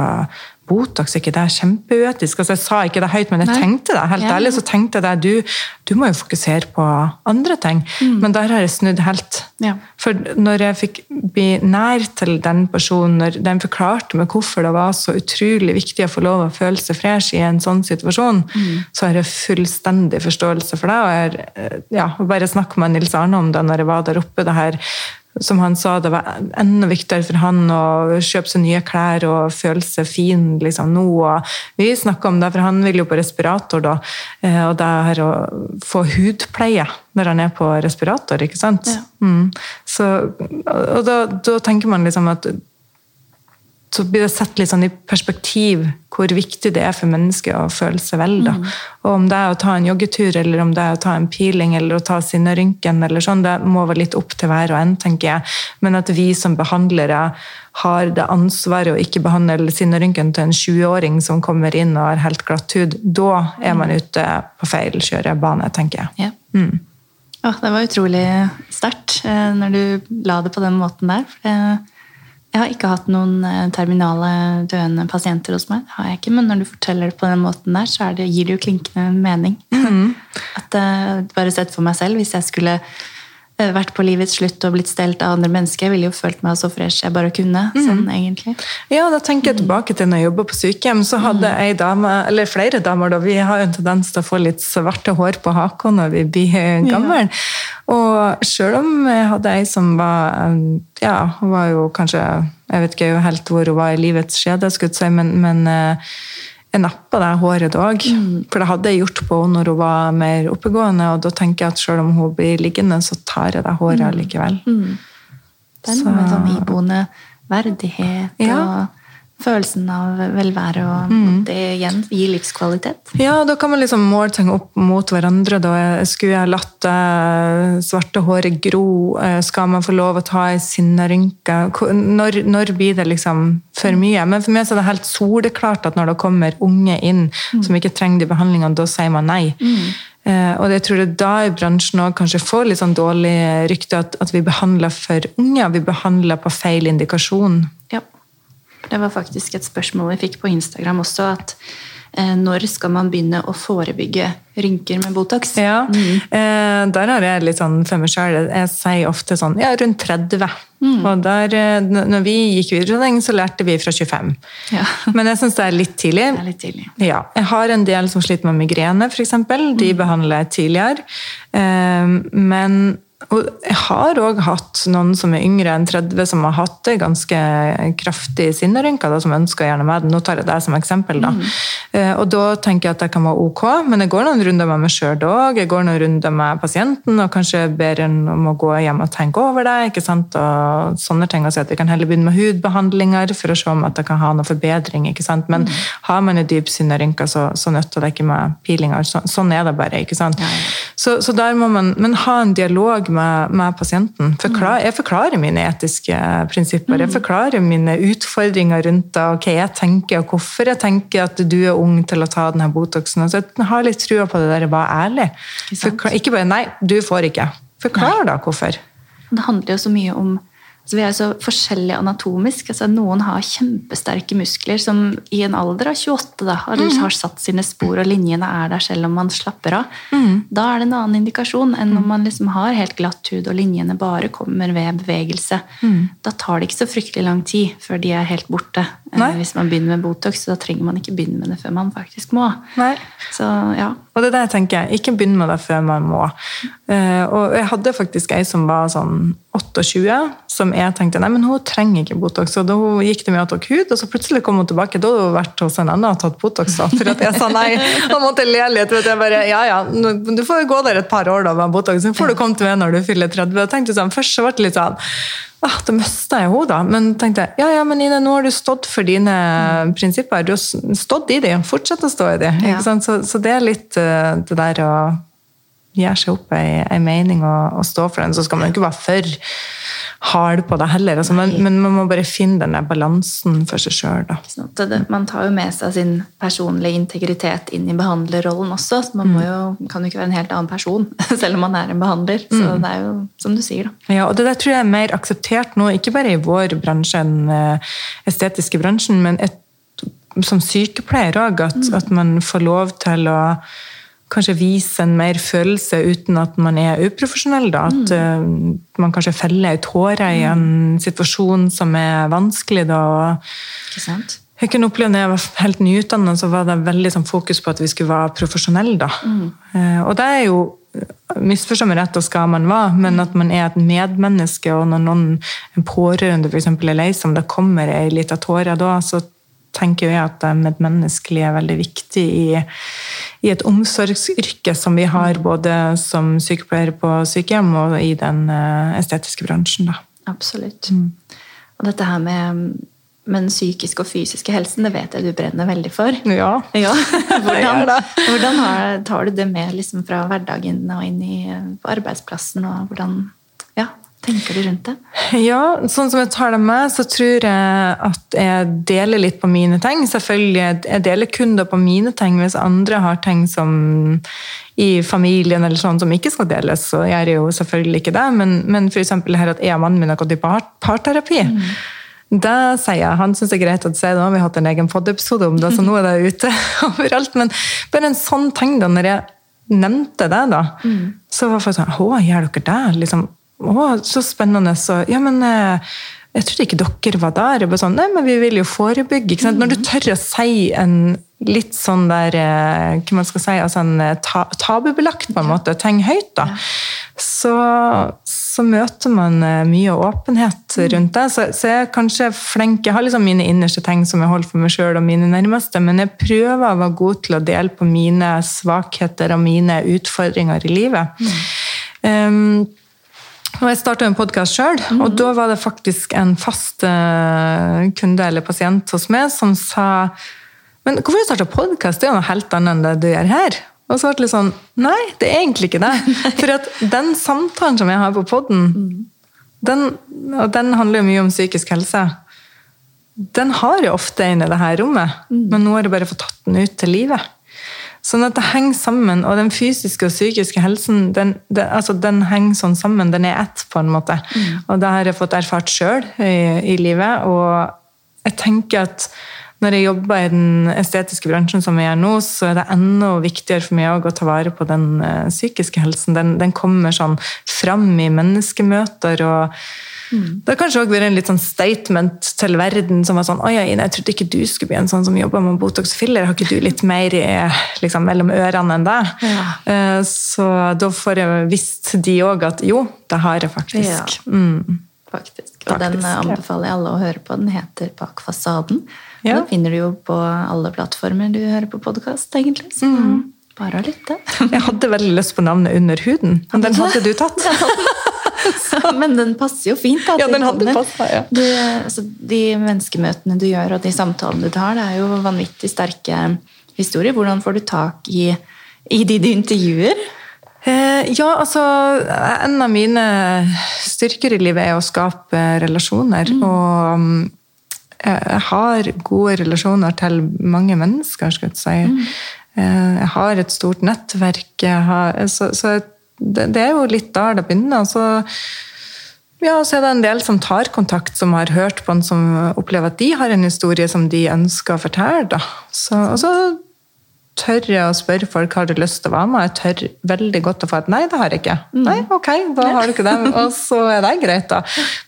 Botox, ikke det er kjempeuetisk? Altså, jeg sa ikke det høyt, men jeg Nei. tenkte det. Helt Ja. ærlig så tenkte jeg det. Du, du må jo fokusere på andre ting. Men der har jeg snudd helt. Ja. For når jeg fikk bli nær til den personen, når den forklarte meg hvorfor det var så utrolig viktig å få lov å føle seg fresh i en sånn situasjon, så har jeg fullstendig forståelse for det. Og jeg har, eh, ja, bare snakket med Nils Arne om det når jeg var der oppe. det her som han sa, det var enda viktigere for han å kjøpe seg nye klær og føle seg fin liksom, nå. Og vi snakka om det, for han vil jo på respirator da. eh, Og det her å få hudpleie når han er på respirator, ikke sant? Ja. Mm. Så, og da, da tenker man liksom at så blir det sett litt sånn i perspektiv hvor viktig det er for mennesket å føle seg vel. Da. Og om det er å ta en joggetur, eller om det er å ta en peeling, eller å ta sinnerynken, eller sånn, det må være litt opp til hver og en, tenker jeg. Men at vi som behandlere har det ansvaret å ikke behandle sinnerynken til en 20-åring som kommer inn og har helt glatt hud, da er man ute på feil kjørebane, tenker jeg. Ja. Ja, det var utrolig sterkt eh, når du la det på den måten der. For det, jeg har ikke hatt noen eh, terminale døende pasienter hos meg. Det har jeg ikke, Men når du forteller det på den måten der, så det, gir det jo klinkende mening. Mm. At, uh, bare sett for meg selv, hvis jeg skulle vært på livets slutt og blitt stelt av andre mennesker. Jeg ville jo følt meg så fresh jeg bare kunne. Mm. sånn egentlig. Ja, da tenker jeg tilbake til når jeg jobba på sykehjem. Så hadde mm. ei dame, eller flere damer, da, vi har jo en tendens til å få litt svarte hår på haka når vi blir gamle. Ja. Og sjøl om jeg hadde ei som var ja, hun var jo kanskje Jeg vet ikke helt hvor hun var i livets skjede, skulle jeg men, men eh, jeg nappa det håret òg. Mm. For det hadde jeg gjort på henne når hun var mer oppegående. Og da tenker jeg at selv om hun blir liggende, så tar jeg det håret mm. likevel. Mm. Det er noe med sånn iboende verdighet ja. og følelsen av velvære, og mm. det igjen gir livskvalitet. Ja, da kan man liksom måle ting opp mot hverandre. Da. Skulle jeg latt det svarte håret gro? Eh, skal man få lov å ta ei sinnerynke? Når, når, blir det liksom for mye? Men for meg er det helt soleklart at når det kommer unge inn mm. som ikke trenger de behandlingene, da sier man nei. Mm. Uh, og jeg tror det er da i bransjen også kanskje får litt sånn dårlig rykte at, at vi behandler for unge. Vi behandler på feil indikasjon. Det var faktisk et spørsmål vi fikk på Instagram også. at eh, når skal man begynne å forebygge rynker med Botox? Ja, mm. eh, Der har jeg litt sånn for meg sjøl. Jeg sier ofte sånn ja, rundt 30. Mm. Og der, eh, når vi gikk videreutdanning, så lærte vi fra 25. Ja. Men jeg syns det er litt tidlig. Det er litt tidlig. Ja, Jeg har en del som sliter med migrene, f.eks. De mm. behandler jeg tidligere. Men og jeg har òg hatt noen som er yngre enn 30, som har hatt det ganske kraftig sinnerynker, som ønsker gjerne med det. Nå tar jeg det som eksempel. Da. Mm. Eh, og da tenker jeg at det kan være ok, men jeg går noen runder med meg sjøl òg. Jeg går noen runder med pasienten og kanskje ber en om å gå hjem og tenke over det. ikke sant? Og sånne ting. Og si at vi kan heller begynne med hudbehandlinger for å se om at det kan ha noe forbedring. ikke sant? Men mm. har man en dyp sinnerynke, så, så nytter det ikke med pilinger. Så, sånn er det bare. ikke sant? Ja. Så, så der må man men ha en dialog med, med pasienten. Forklar, jeg forklarer mine etiske prinsipper. Jeg mm. forklarer mine utfordringer rundt det, og hva jeg tenker, og hvorfor jeg tenker at du er ung til å ta denne Botoxen. Så jeg har litt trua på det der, vær ærlig. Forklar, ikke bare 'nei, du får ikke'. Forklar da hvorfor. Det handler jo så mye om Altså, vi er så forskjellige anatomisk. Altså, noen har kjempesterke muskler som i en alder av 28 da, har, mm. har satt sine spor, og linjene er der selv om man slapper av. Mm. Da er det en annen indikasjon enn om man liksom har helt glatt hud og linjene bare kommer ved bevegelse. Mm. Da tar det ikke så fryktelig lang tid før de er helt borte. Eh, Nei. Hvis man begynner med Botox, så da trenger man ikke begynne med det før man faktisk må. Så, ja. Og det er det jeg tenker. Ikke begynn med det før man må. Uh, og jeg hadde faktisk ei som var sånn 28, som jeg tenkte nei, men hun trenger ikke Botox. Og da hun gikk det med og tok hud, og så plutselig kom hun tilbake. Da hadde hun vært hos en annen og tatt Botox. da, For at jeg sa nei. Da måtte jeg le litt. Jeg bare, ja, ja, Du får gå der et par år da med Botox, så får du komme til meg når du fyller 30. Og tenkte sånn, Først så ble det litt sånn ah, Da mista jeg henne, da. Men tenkte jeg, ja, ja, men Ine, nå har du stått for dine mm. prinsipper. Du har stått i dem. Fortsett å stå i dem. Ja. Så, så, det er litt uh, det der å gjøre seg opp ei, ei mening og, og, stå for den. Så skal man jo ikke være for hard på det heller. Altså, men, men, man må bare finne den balansen for seg sjøl. Man tar jo med seg sin personlige integritet inn i behandlerrollen også. Så man mm. jo, kan jo ikke være en helt annen person selv om man er en behandler. Så mm. det er jo som du sier, da. Ja, og det der tror jeg er mer akseptert nå, ikke bare i vår bransje, den eh, estetiske bransjen, men et, som sykepleier òg, at, mm. at man får lov til å kanskje vise en mer følelse uten at man er uprofesjonell. Da. At mm. uh, man kanskje feller ei tåre i en mm. situasjon som er vanskelig. Da. Ikke sant? Jeg kunne oppleve når jeg var helt nyutdannet, så var det veldig sånn, fokus på at vi skulle være profesjonelle. Da. Mm. Uh, og det er jo Misforstå meg rett, og skal man være, men at man er et medmenneske, og når noen, en pårørende for eksempel, er lei seg, om det kommer ei lita tåre da, så tenker jeg at det medmenneskelige er veldig viktig i, i, et omsorgsyrke som vi har både som sykepleiere på sykehjem og i den eh, estetiske bransjen. Da. Absolutt. Mm. Og dette her med, med, den psykiske og fysiske helsen, det vet jeg du brenner veldig for. Ja. ja. Hvordan, hvordan har, tar du det med liksom fra hverdagen og inn i, på arbeidsplassen? og hvordan tenker du rundt det? Ja, sånn som jeg tar det med, så tror jeg at jeg deler litt på mine ting. Selvfølgelig, Jeg deler kun da på mine ting. Hvis andre har ting som i familien eller sånn som ikke skal deles, så gjør jeg jo selvfølgelig ikke det. Men, men f.eks. her at jeg og mannen min har gått i par parterapi. Mm. Det sier jeg. Han syns det er greit å si det. Nå har vi hatt en egen podiepisode om det, så nå er det ute overalt. Men bare en sånn ting, da, når jeg nevnte det, da, mm. så var folk sånn Å, gjør dere det? Liksom, å, så spennende. Så, ja, men eh, jeg trodde ikke dere var der. Jeg bare sånn, Nei, men vi vil jo forebygge. Mm. Når du tør å si en litt sånn der eh, hva man skal si, altså en eh, ta, tabubelagt på en måte, ting høyt, da, så, så, møter man mye åpenhet mm. rundt det. Så, så, jeg er kanskje flink Jeg har liksom mine innerste ting som jeg holder for meg sjøl og mine nærmeste, men jeg prøver å være god til å dele på mine svakheter og mine utfordringer i livet. Mm. Um, og jeg starta en podkast sjøl, mm. og da var det faktisk en fast uh, kunde eller pasient hos meg som sa Men hvorfor du starta podkast? Det er jo noe helt annet enn det du gjør her. Og så ble det litt sånn Nei, det er egentlig ikke det. For at den samtalen som jeg har på poden, mm. den, og den handler jo mye om psykisk helse, den har jeg ofte inne i det her rommet. Mm. Men nå har jeg bare fått tatt den ut til livet. Sånn at det henger sammen. Og den fysiske og psykiske helsen den, den, altså den henger sånn sammen. Den er ett, på en måte. Mm. Og det har jeg fått erfart sjøl i, i, livet. Og jeg tenker at når jeg jobber i den estetiske bransjen som jeg gjør nå, så er det enda viktigere for meg å ta vare på den uh, psykiske helsen. Den, den kommer sånn fram i menneskemøter. og Mm. Det har kanskje også vært en litt sånn statement til verden som var sånn Oi, jeg trodde ikke du skulle bli en sånn som jobber med Botox filler. Har ikke du litt mer liksom, mellom ørene enn det? Ja. Eh, så da får jeg visst de òg at jo, det har jeg faktisk. Ja. Mm. Faktisk. Og faktisk, den anbefaler jeg alle å høre på. Den heter Bak fasaden. Ja. Den finner du jo på alle plattformer du hører på podkast, egentlig. Så mm. bare å lytte. jeg hadde veldig lyst på navnet Under huden, men den hadde du tatt. Men den passer jo fint. Da, ja, den hadde passet, ja. Du, altså, de menneskemøtene du gjør, og de samtalene du tar, det er jo vanvittig sterke historier. Hvordan får du tak i, i de du intervjuer? Eh, ja, altså En av mine styrker i livet er å skape relasjoner. Mm. Og mm, jeg har gode relasjoner til mange mennesker, skal jeg si. Mm. Eh, jeg har et stort nettverk. Har, så, så det, det, er jo litt der det begynner. Så, ja, så er det en del som tar kontakt, som har hørt på en, som opplever at de har en historie som de ønsker å fortelle. Så, og så tør jeg å spørre folk har du lyst til å være med. Jeg tør veldig godt å få et nei, det har jeg ikke. Mm. Nei, ok, da har du ikke det. Og så er det greit, da.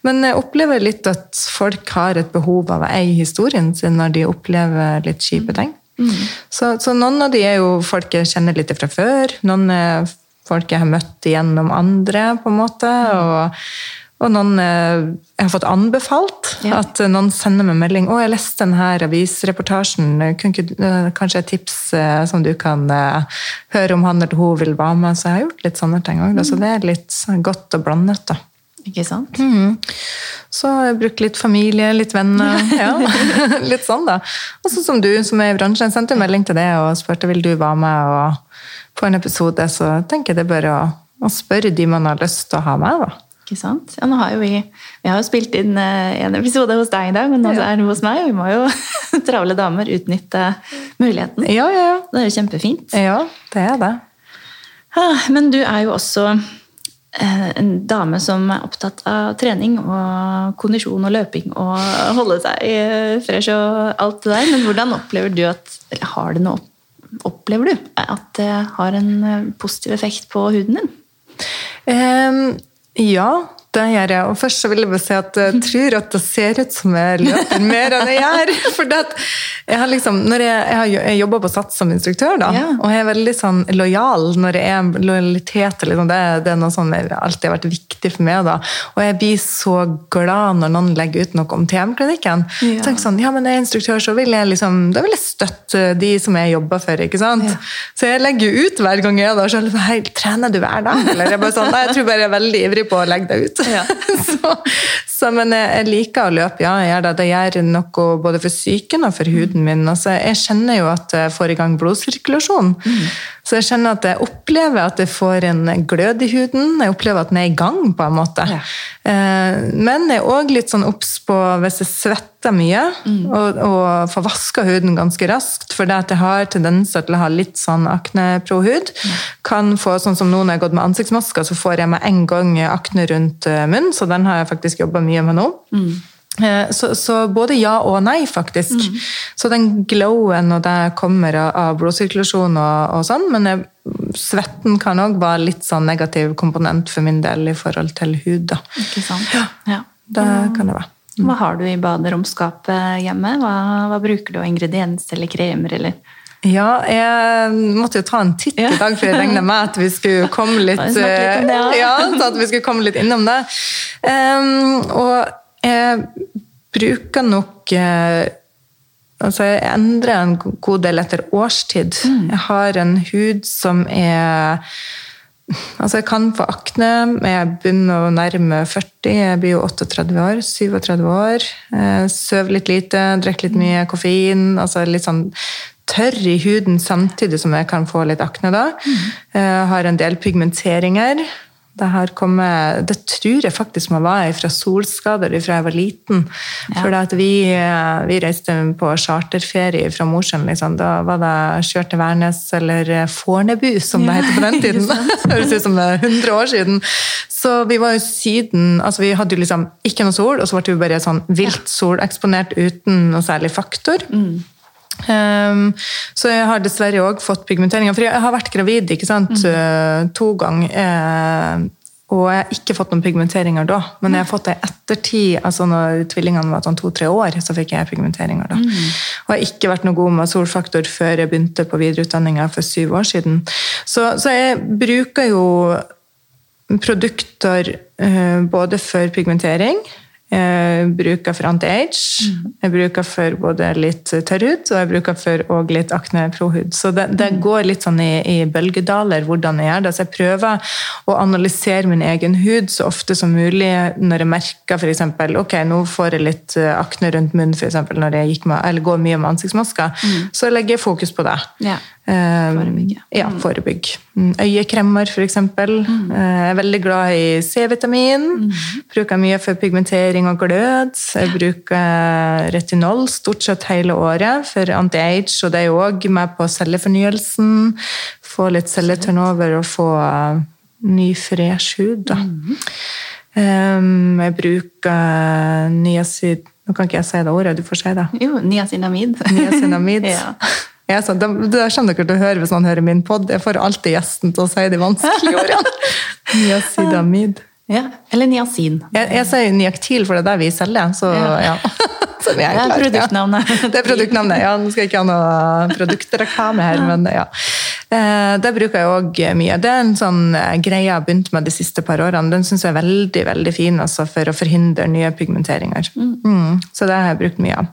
Men jeg opplever litt at folk har et behov av å eie historien sin når de opplever litt kjipe ting. Mm. Så, så, noen av de er jo folk jeg kjenner litt fra før. Noen er folk jeg har møtt gjennom andre, på en måte. og, og noen eh, jeg har fått anbefalt. Ja. At noen sender meg melding 'Å, jeg leste denne avisreportasjen. Eh, kanskje et tips eh, som du kan høre om han eller hun vil være med?' Så jeg har gjort litt sånne ting òg. Mm. Så det er litt godt og blandet. da. Ikke sant? Mm. Så jeg har litt familie, litt venner. Ja. litt sånn, da. Og sånn som du, som er i bransjen, sendte melding til det og spurte vil du være med. og på en episode, så tenker jeg det er bare å, å spørre de man har lyst til å ha med. da. Ikke sant? Ja, nå har jo vi, vi har jo spilt inn eh, en episode hos deg i dag, men nå ja. er det hos meg. og Vi må jo travle damer utnytte muligheten. Ja, ja, ja. Det er jo kjempefint. Ja, det er det. Ah, men du er jo også eh, en dame som er opptatt av trening og kondisjon og løping og holde seg eh, fresh og alt det der. Men hvordan opplever du at Eller har det noe Opplever du at det har en eh, positiv effekt på huden din? Um, ja, det gjør jeg. Og først så vil jeg bare si at jeg tror at det ser ut som jeg løper mer enn jeg gjør. For jeg har liksom, når jeg, jeg har jobba på Sats som instruktør, da, ja. og jeg er veldig sånn lojal når jeg er lojalitet liksom, det, det, er noe som alltid har vært viktig for meg. da, Og jeg blir så glad når noen legger ut noe om TM-klinikken. Ja. tenker sånn, ja, men jeg er instruktør, så vil jeg liksom, da vil jeg støtte de som jeg jobber for. ikke sant? Ja. Så jeg legger ut hver gang jeg er der. så er det sånn, hei, Trener du hver dag? Eller jeg bare sånn, nei, jeg tror bare jeg er veldig ivrig på å legge det ut. Ja. så, så, men jeg liker å løpe, ja. Jeg gjør det. Det gjør noe både for psyken og for huden min. Altså, jeg kjenner jo at jeg får i gang blodsirkulasjon. Mm. Så jeg kjenner at jeg opplever at jeg får en glød i huden. Jeg opplever at den er i gang, på en måte. Ja. Eh, Men jeg er òg litt sånn obs på hvis jeg svetter mye, og, og får vaska huden ganske raskt. For det at jeg har tendenser til å ha litt sånn akneprohud. Kan få, sånn som nå når jeg har gått med ansiktsmasker, så får jeg med en gang akne rundt eh, munnen, så den har jeg faktisk jobba mye med nå. Eh, Så, så både ja og nei, faktisk. Så den glowen og det kommer av, blodsirkulasjon og, og sånn, men jeg, svetten kan òg være litt sånn negativ komponent for min del i forhold til hud. da. Ikke sant? Ja. Det kan det være. Hva har du i baderomsskapet hjemme? Hva, hva bruker du av ingredienser eller kremer? eller? Ja, jeg måtte jo ta en titt i dag, for jeg regna med at vi skulle komme litt, ja. eh, ja, at vi skulle komme litt innom det. Um, og jeg bruker nok eh, Altså, jeg endrer en god del etter årstid. Mm. Jeg har en hud som er Altså, jeg kan få akne, men jeg begynner å nærme 40. Jeg blir jo 38 år. 37 år. Eh, Sover litt lite, drikker litt mye koffein. Altså litt sånn tørr i huden samtidig som jeg kan få litt akne da. Jeg har en del pigmenteringer. Det, her kommer, det tror jeg faktisk må være fra solskader fra jeg var liten. Ja. For vi, eh, vi reiste på charterferie fra Mosjøen. Liksom. Da var det kjørt til Værnes eller eh, Fornebu, som det Ja, heter på den tiden. Høres ut som det er 100 år siden. Så vi var jo Syden altså Vi hadde jo liksom ikke noe sol, og så ble vi bare sånn vilt soleksponert uten noe særlig faktor. Um, så jeg har dessverre òg fått pigmenteringer. For jeg har vært gravid ikke sant, uh, to ganger. eh, og jeg har ikke fått noen pigmenteringer da, men jeg har fått det i ettertid. altså Når tvillingene var sånn to-tre år, så fikk jeg pigmenteringer da. Og jeg har ikke vært noe god med solfaktor før jeg begynte på videreutdanninga for syv år siden. Så, så jeg bruker jo produkter uh, både for pigmentering, jeg bruker for anti-age, jeg bruker for både litt tørr hud, og jeg bruker for og litt akne-pro-hud. Så det, det går litt sånn i, i bølgedaler hvordan jeg gjør det. Så jeg prøver å analysere min egen hud så ofte som mulig når jeg merker f.eks. ok, nå får jeg litt eh, akne rundt munnen for eksempel, når jeg gikk med, eller går mye med ansiktsmasker. Så legger jeg fokus på det. Ja. Forebygge. Ja, forebygg. Øyekremer, Øyekremmer, for eksempel. Eh, Jeg er veldig glad i C-vitamin. Bruker mye for pigmentering og glød. Jeg bruker retinol stort sett hele året for anti-age, og det er jo òg med på cellefornyelsen. Få litt celleturnover og få eh, ny, fresh hud. Da. Mm. jeg bruker niacid Nå kan ikke jeg si det ordet, du får si det. Jo, niacinamid. Niacinamid. ja. Jeg er sånn, det, det kommer dere til å høre hvis man hører min pod. Jeg får alltid gjesten til å si de vanskelige ordene. Niacidamid. ja. Eller niacin. Jeg, jeg sier Niaktil, for det er det vi selger. Så, Ja. ja. Det, Det er produktnavnet. Ja. Det er produktnavnet. Ja, nå skal jeg ikke ha noe produktreklame her, men ja. Eh, Det bruker jeg òg mye. Det er en sånn eh, greie jeg har begynt med de siste par årene. Den syns jeg er veldig veldig fin altså, for å forhindre nye pigmenteringer. Mm. Så det har jeg brukt mye av.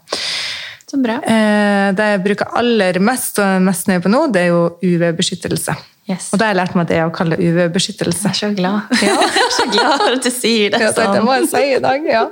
Så bra. Eh, Det jeg bruker aller mest og er mest nøye på nå, det er jo UV-beskyttelse. Yes. Og det har jeg lært meg det å kalle UV-beskyttelse. Jeg er så glad. Ja. Jeg er så glad for at du sier det Ja, det, det må sånn. jeg si i dag, ja.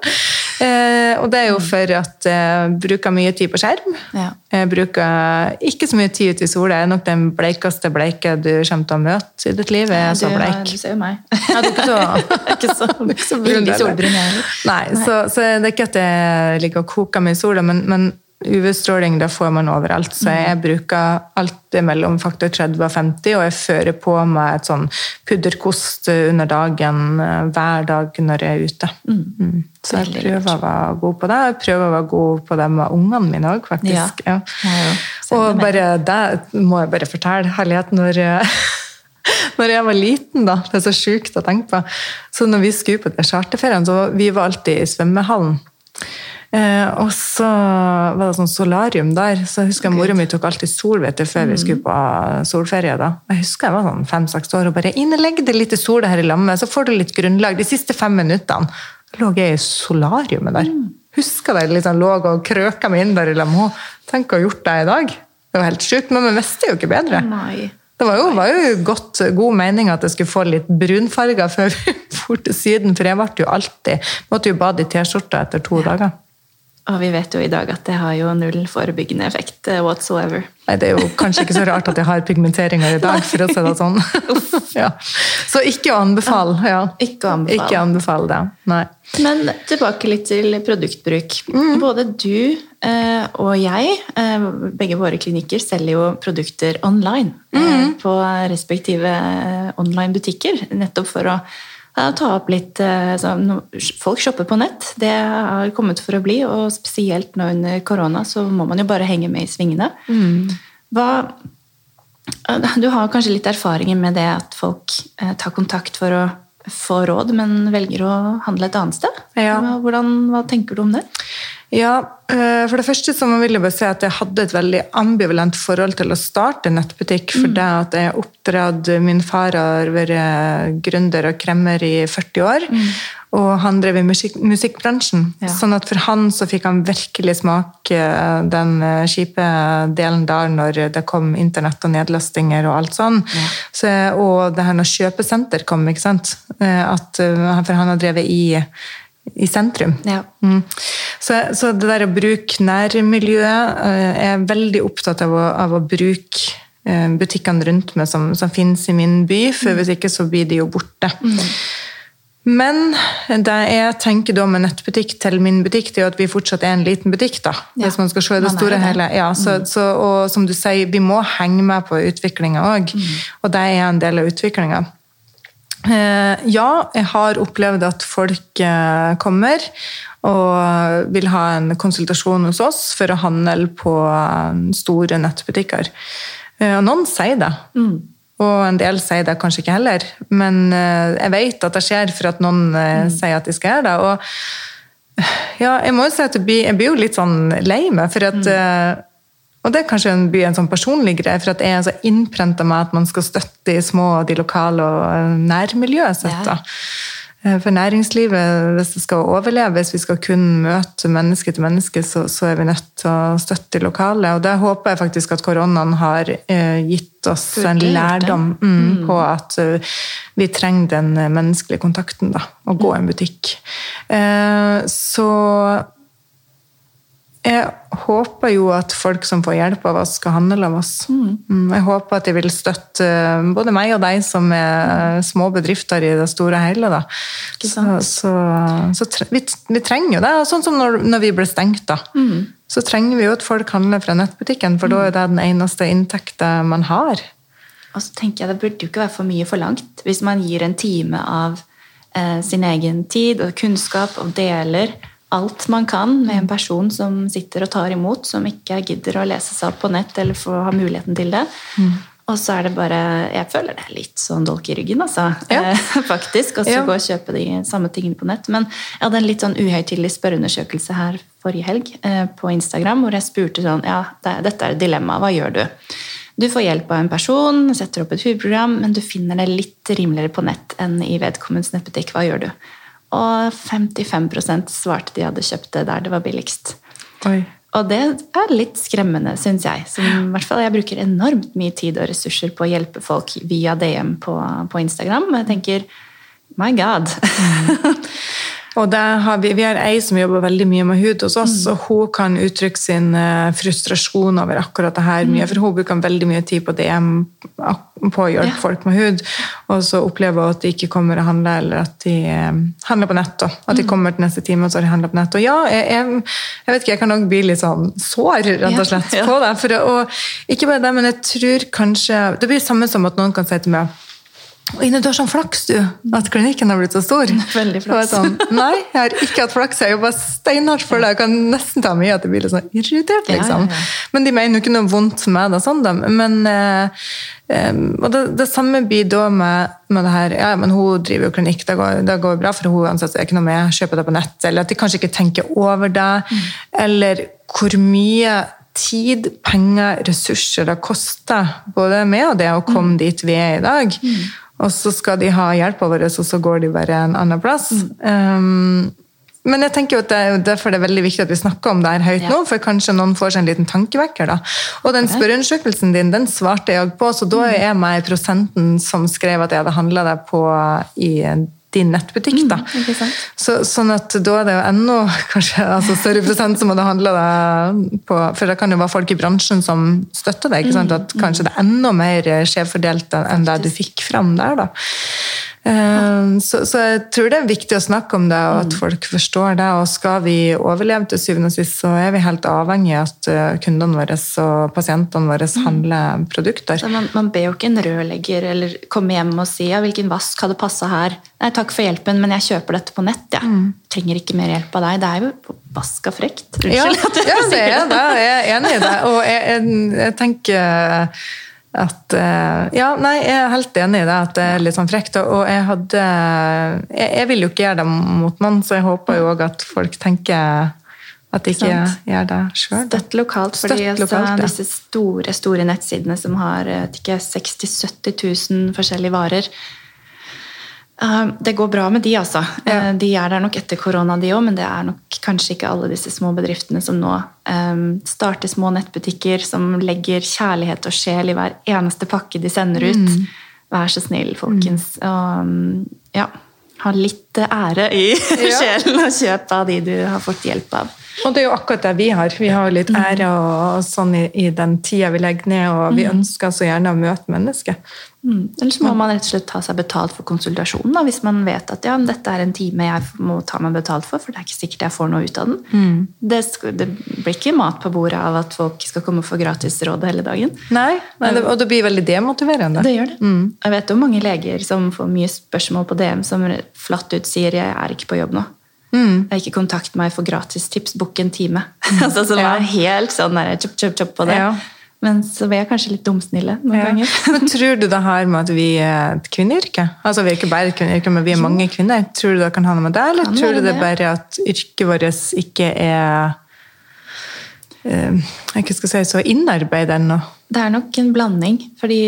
Eh, og det er jo for at jeg bruker mye tid på skjerm. Ja. Jeg bruker ikke så mye tid ute i sola. Jeg er nok den bleikeste bleike du kommer til å møte i ditt liv. Jeg er Du, så bleik. du ser jo meg. Ja, du er ikke så, ikke så brun, veldig solbrun, jeg heller. Nei, Så, så det er ikke at jeg ligger og koker meg i sola, men, men UV-stråling det får man overalt. Så jeg bruker alltid mellom faktor 30 og 50, og jeg fører på med et sånn pudderkost under dagen eh, hver dag når jeg er ute. Mm. Så jeg prøver å være god på det. Jeg prøver å være god på det med ungene mine òg, faktisk. Ja. Ja. Og bare det må jeg bare fortelle. Herlighet, når når jeg var liten, da, det er så sjukt å tenke på, så når vi skulle på charterferien, så vi var alltid i svømmehallen. Eh, og så var det sånn solarium der, så jeg husker jeg mora mi tok alltid sol vet du, før vi skulle på solferie. da. Jeg husker jeg var sånn fem-seks år og bare innlegg det litt i sola her i lammet, så får du litt grunnlag. De siste fem minuttene lå jeg i solariumet der. Husker det liksom lå og krøka meg inn der i lammet. Tenk å ha gjort det i dag. Det var helt sjukt, men vi visste jo ikke bedre. Nei. Det var jo, var jo godt, god mening at jeg skulle få litt brunfarger før vi for til Syden, for jeg ble jo alltid Måtte jo bade i T-skjorta etter to dager. Og vi vet jo i dag at det har jo null forebyggende effekt eh, whatsoever. Nei, Det er jo kanskje ikke så rart at jeg har pigmenteringer i dag, for å si det sånn. ja. Så ikke å anbefale. Ja. Ikke å anbefale. Ikke anbefale det. Nei. Men tilbake litt til produktbruk. Både du eh, og jeg, eh, begge våre klinikker, selger jo produkter online. Eh, på respektive online-butikker. Nettopp for å ta opp litt eh, så, Folk shopper på nett. Det har kommet for å bli, og spesielt nå under korona så må man jo bare henge med i svingene. Hva du har kanskje litt erfaringer med det at folk eh, tar kontakt for å få råd, men velger å handle et annet sted. Ja. Hvordan, hva tenker du om det? Ja, eh, for det første så vil jeg bare si at jeg hadde et veldig ambivalent forhold til å starte nettbutikk, for det at jeg oppdratt Min far har vært gründer og kremmer i 40 år, og han drev i musikk, musikkbransjen. Ja. Sånn at for han så fikk han virkelig smake den eh, kjipe delen der når det kom internett og nedlastinger og alt sånn. Så, og det her når kjøpesenter kom, ikke sant. Eh, At, eh, for han har drevet i i sentrum. Ja. Mm. Så, så det der å bruke nærmiljøet eh, Jeg er veldig opptatt av å, av å bruke eh, butikkene rundt meg som, som finnes i min by, for hvis ikke så blir de jo borte. Men det jeg tenker da med nettbutikk til min butikk, det er jo at vi fortsatt er en liten butikk. da, Ja, Hvis man skal se det store det. hele. Ja, så, så, og som du sier, vi må henge med på utviklinga òg. Og det er en del av utviklinga. Eh, ja, jeg har opplevd at folk eh, kommer og vil ha en konsultasjon hos oss for å handle på eh, store nettbutikker. Og noen sier det. Og en del sier det kanskje ikke heller. Men jeg vet at det skjer for at noen mm. sier at de skal gjøre det. Og ja, jeg må jo si at jeg blir, jeg blir jo litt sånn lei meg, for at eh, Og det er kanskje en, en sånn personlig greie, for at jeg er så innprenta med at man skal støtte de små de lokale og eh, nærmiljøet sitt. Ja. Eh, For næringslivet, hvis det skal overleve, hvis vi skal kunne møte menneske til menneske, så, så er vi nødt til å støtte de lokale. Og det håper jeg faktisk at koronaen har eh, gitt oss en lærdom mm, på at uh, vi trenger den menneskelige kontakten, da. Å gå i en butikk. Eh, så jeg håper jo at folk som får hjelp av oss, skal handle av oss. Mm, Jeg håper at de vil støtte eh, både meg og deg som er eh, små bedrifter i det store og hele. Da. Så, så, så tre, vi, vi trenger jo det. og Sånn som når, når vi ble stengt, da. Så trenger vi jo at folk handler fra nettbutikken, for da er det den eneste inntekten man har. Og så tenker jeg Det burde jo ikke være for mye forlangt hvis man gir en time av eh, sin egen tid og kunnskap og deler alt man kan med en person som sitter og tar imot, som ikke gidder å lese seg opp på nett eller få ha muligheten til det. Og så er det bare Jeg føler det er litt sånn dolk i ryggen, altså. Ja. Faktisk. Og så Ja. gå og kjøpe de samme tingene på nett. Men jeg hadde en litt sånn uhøytidelig spørreundersøkelse her forrige helg eh, på Instagram, hvor jeg spurte sånn Ja, det, dette er et dilemma. Hva gjør du? Du får hjelp av en person, setter opp et hudprogram, men du finner det litt rimeligere på nett enn i vedkommendes nettbutikk. Hva gjør du? Og 55% svarte de hadde kjøpt det der det var billigst. Oi. Og det er litt skremmende, syns jeg. Som, i hvert fall, jeg bruker enormt mye tid og ressurser på å hjelpe folk via DM på, på Instagram. Og jeg tenker my god. Og har vi, vi har ei som jobber veldig mye med hud hos oss, og hun kan uttrykke sin eh, frustrasjon over akkurat det her mye, for hun bruker veldig mye tid på DM på å hjelpe Ja. folk med hud, og så opplever hun at de ikke kommer og handler, eller at de eh, handler på nett. da. At de kommer til neste time, og så har de handla på nett. Og ja, jeg, jeg, jeg vet ikke, jeg kan nok bli litt sånn sår, rett og slett, ja. på det. For, og ikke bare det, men jeg tror kanskje Det blir det samme som at noen kan si til meg Ine, du har sånn flaks, du, at klinikken har blitt så stor. Veldig flaks. Sånn, Nei, jeg har ikke hatt flaks. Jeg jobber steinhardt for det. Jeg kan nesten ta mye at jeg blir litt sånn irritert, Ja, ja, liksom. ja. Men de mener jo ikke noe vondt med det. sånn da. Men, eh, eh, og det, det samme blir da med, med det her Ja, men hun driver jo klinikk, det går, det går bra for hun uansett. Det er ikke noe med kjøper det på nett. Eller at de kanskje ikke tenker over det. Mm. Eller hvor mye tid, penger, ressurser det koster både meg og det å Mm. komme dit vi er i dag. Og så skal de ha hjelpa vår, og så går de bare en annen plass. Um, men jeg tenker jo at det er derfor det er veldig viktig at vi snakker om det her høyt Ja. nå, for kanskje noen får seg en liten tankevekker. da. Og den spørreundersøkelsen din, den svarte jeg på, så da er jeg meg prosenten som skrev at jeg hadde handla det på i din nettbutikk. da. Mm. Så, sånn at da er det jo enda kanskje altså større prosent som hadde handla deg på For det kan jo være folk i bransjen som støtter deg. Mm? At kanskje det er enda mer skjevfordelt enn det du fikk fram der. da. Eh, Så, så jeg tror det er viktig å snakke om det, og Mm. at folk forstår det. Og skal vi overleve til syvende og sist, så er vi helt avhengig av at eh, kundene våre og pasientene våre Mm. handler produkter. Så man, man ber jo ikke en rørlegger eller komme hjem og si ja, hvilken vask hadde passa her. Nei, takk for hjelpen, men jeg kjøper dette på nett. Ja. Trenger ikke mer hjelp av deg. Det er jo vaska frekt. Unnskyld. Ja, ja, det er det. Jeg er enig i det. Og jeg, jeg, jeg tenker at eh, Ja, nei, jeg er helt enig i det, at det er litt sånn frekt. Og jeg hadde Jeg, jeg vil jo ikke gjøre det mot noen, så jeg håper jo òg at folk tenker at de ikke Sant. gjør det sjøl. Støtt lokalt, fordi Støtt altså, ja. disse store store nettsidene som har ikke, 60 000-70 000 forskjellige varer eh, Det går bra med de, altså. Ja. De er der nok etter korona, de òg, men det er nok kanskje ikke alle disse små bedriftene som nå um, starter små nettbutikker, som legger kjærlighet og sjel i hver eneste pakke de sender ut. Mm. Vær så snill, folkens. Og mm, ja, ha litt ære i Ja. sjelen og kjøp av de du har fått hjelp av. Og det er jo akkurat det vi har. Vi har litt ære og sånn i, i den tida vi legger ned, og vi ønsker så gjerne å møte mennesker. Mm. Eller så må man rett og slett ta seg betalt for konsultasjonen. Da, hvis man vet at ja, dette er en time jeg må ta meg betalt for, for det er ikke sikkert jeg får noe ut av den. Det, det blir ikke mat på bordet av at folk skal komme og få gratis råd hele dagen. Nei, nei det, Og det blir veldig demotiverende. Det gjør det. Jeg vet jo mange leger som får mye spørsmål på DM som flatt ut sier 'jeg er ikke på jobb nå'. Har ikke kontakt meg for gratis tips, book en time. altså, som Ja. er helt sånn der, chop, chop, chop på det. Ja. Men så blir jeg kanskje litt dumsnille noen Ja. ganger. Men tror du det har med at vi er et kvinneyrke? Altså Vi er ikke bare et kvinneyrke, men vi er mange kvinner. Tror du det kan ha noe med det, eller tror du det det. bare at yrket vårt ikke er eh, jeg ikke skal si så innarbeidet ennå? Det er nok en blanding, fordi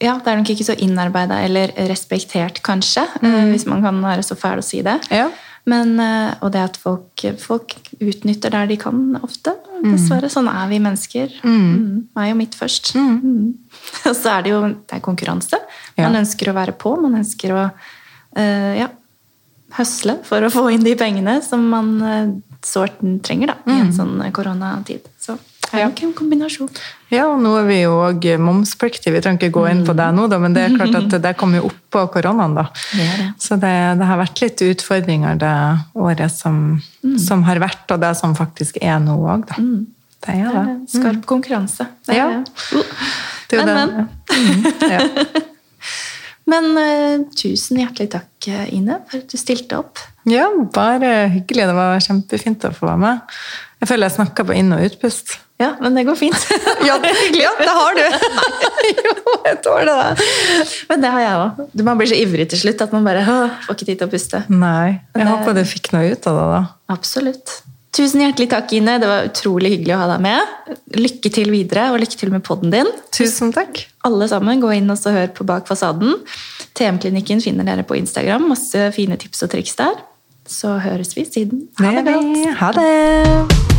ja, det er nok ikke så innarbeida eller respektert, kanskje, Mm. hvis man kan være så fæl å si det. Ja. Men, eh, og det at folk, folk utnytter der de kan, ofte. Dessverre. Sånn er vi mennesker. Mm. Meg og mitt først. Mm. Og så er det jo det er konkurranse. Man Ja. ønsker å være på, man ønsker å uh, ja, høsle for å få inn de pengene som man uh, sårt trenger da, i en sånn koronatid. Så Ja. nok en kombinasjon. Ja, og nå er vi jo òg momspliktige. Vi trenger ikke gå inn på det nå, da, men det er klart at det kommer jo oppå koronaen. da. Det er det. Så det, det har vært litt utfordringer det året som, som har vært, og det som faktisk er nå òg, da. Det er Det er Skarp konkurranse. Det er Ja. Uh. Det men, Men. Mm, ja. Men uh, tusen hjertelig takk, Ine, for at du stilte opp. ja, bare hyggelig. Det var kjempefint å få være med. Jeg føler jeg snakka på inn- og utpust. Ja, men det går fint. Ja, ja, det har du! jo, jeg tåler det. Men det har jeg òg. Man blir så ivrig til slutt at man bare får ikke tid til å puste. Nei, jeg Det- håper du fikk noe ut av det, da. Absolutt. Tusen hjertelig takk, Ine. Det var utrolig hyggelig å ha deg med. Lykke til videre, og lykke til med podden din. Tusen takk. Alle sammen, gå inn og så hør på Bak fasaden. TM-klinikken finner dere på Instagram. Masse fine tips og triks der. Så høres vi siden. Ha det godt. Ha det!